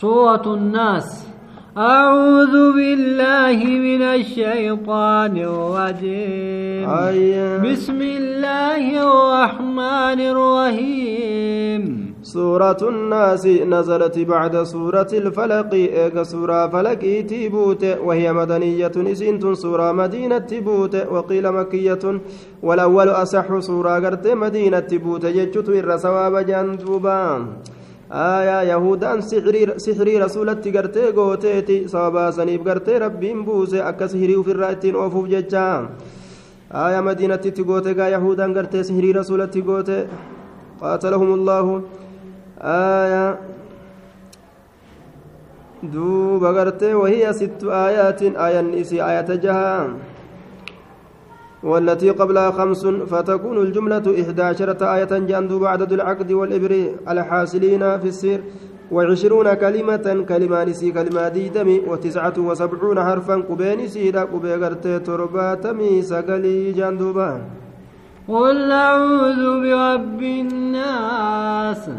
سورة الناس. أعوذ بالله من الشيطان الرجيم. آية بسم الله الرحمن الرحيم. سورة الناس نزلت بعد سورة الفلق. إيجا سورة فلق تيبوت وهي مدنية نسنت سورة مدينة تيبوت وقيل مكية. والأول أصح سورة قرت مدينة تيبوت يجت إر سواب جندوبا. آية يهودان سحري سحري رسولة قرتي قوتيتي سوابا سنيب قرتي ربين بوسي أكا سحري وفي الرأتين أوفوف ججا آية مدينة تيبوت يهودان قرتي سحري رسولة قوتي قاتلهم الله آية دوب غرتي وهي ست آيات آية نسي آية جها والتي قبلها خمس فتكون الجملة إحدى عشرة آية جندوب عدد العقد والإبر الحاصلين في السير وعشرون كلمة كلمة نسي كلمة ديدمي وتسعة وسبعون حرفا قبين سيدا قبي غرتي ترباتمي سقلي جندوبا قل أعوذ برب الناس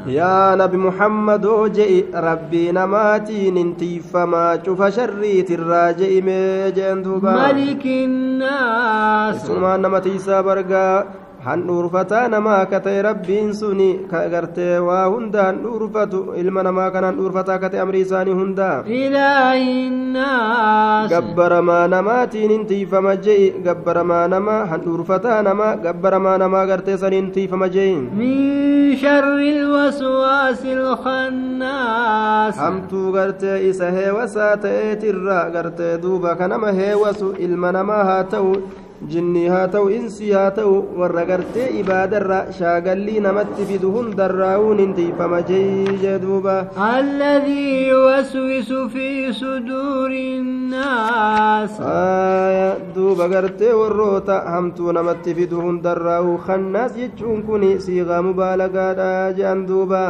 يا نبي محمد وجئ ربي نماتي ننتي فما شوف شريت الراجئ ميجن دوبا. ملك الناس. ثم نمتي سابرقا handhuurfataa namaa ka ta'e rabbiin suni ka gartee waa hunda handhuurfatu ilma namaa kan handhuurfataa ka ta'e amrii isaanii hunda gabbaramaa namaatiin hin tiifama je'i gabbaramaa namaa handhuurfataa namaa gabbaramaa namaa gartee saniin tiifama je'i hamtuu gartee isa heewasaa ta'eetirra gartee duuba kanama heewasu ilma namaa haa ta'u jinni haa ta'u insii haa ta'u warra gartee ibaadarra shaagallii namatti fidu hundarraa'uun hin tiifama jeeyye duuba. Alladii waswisu fi suduurinnaas aya duuba gartee warroota hamtuu namatti fidu hundarraa'u kannaas jechuun kun siigaa mubaalagaadha jaan duuba.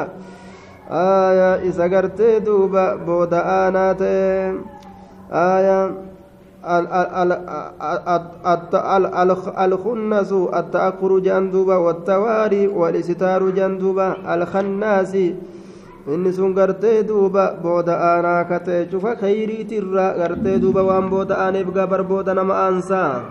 Aya isa gartee duuba booda aanaa ta'e. ألخنس التأخر جندوبا والتواري والستار جندوبا الخناس إن سنقرت دوبا بود آنا كتشف خيري ترى قرت دوبا وان بود آنب قبر بود نما أنسان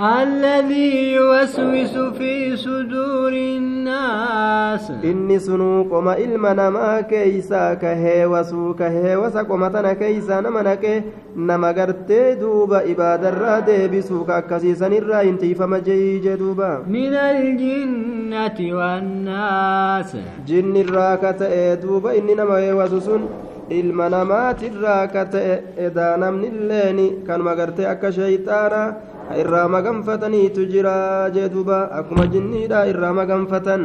الذي يوسوس في صدور الناس. إني سنوك وما إلما نما كيسا كهي وسوك هي وسا قمتنا كيسا نمناك نما قرتي دوبا إبادة الرادة بسوك كسيسا نرى إنتي فما دوبا من الجنة والناس. جن الراكة دوبا إني نما يوسوسون ilma namaatirraa ka ta'e edaa namnilleeni kanuma gartee akka shayxaana irraa maganfataniitu jira jee duuba. Akkuma jinniidha irraa maganfatan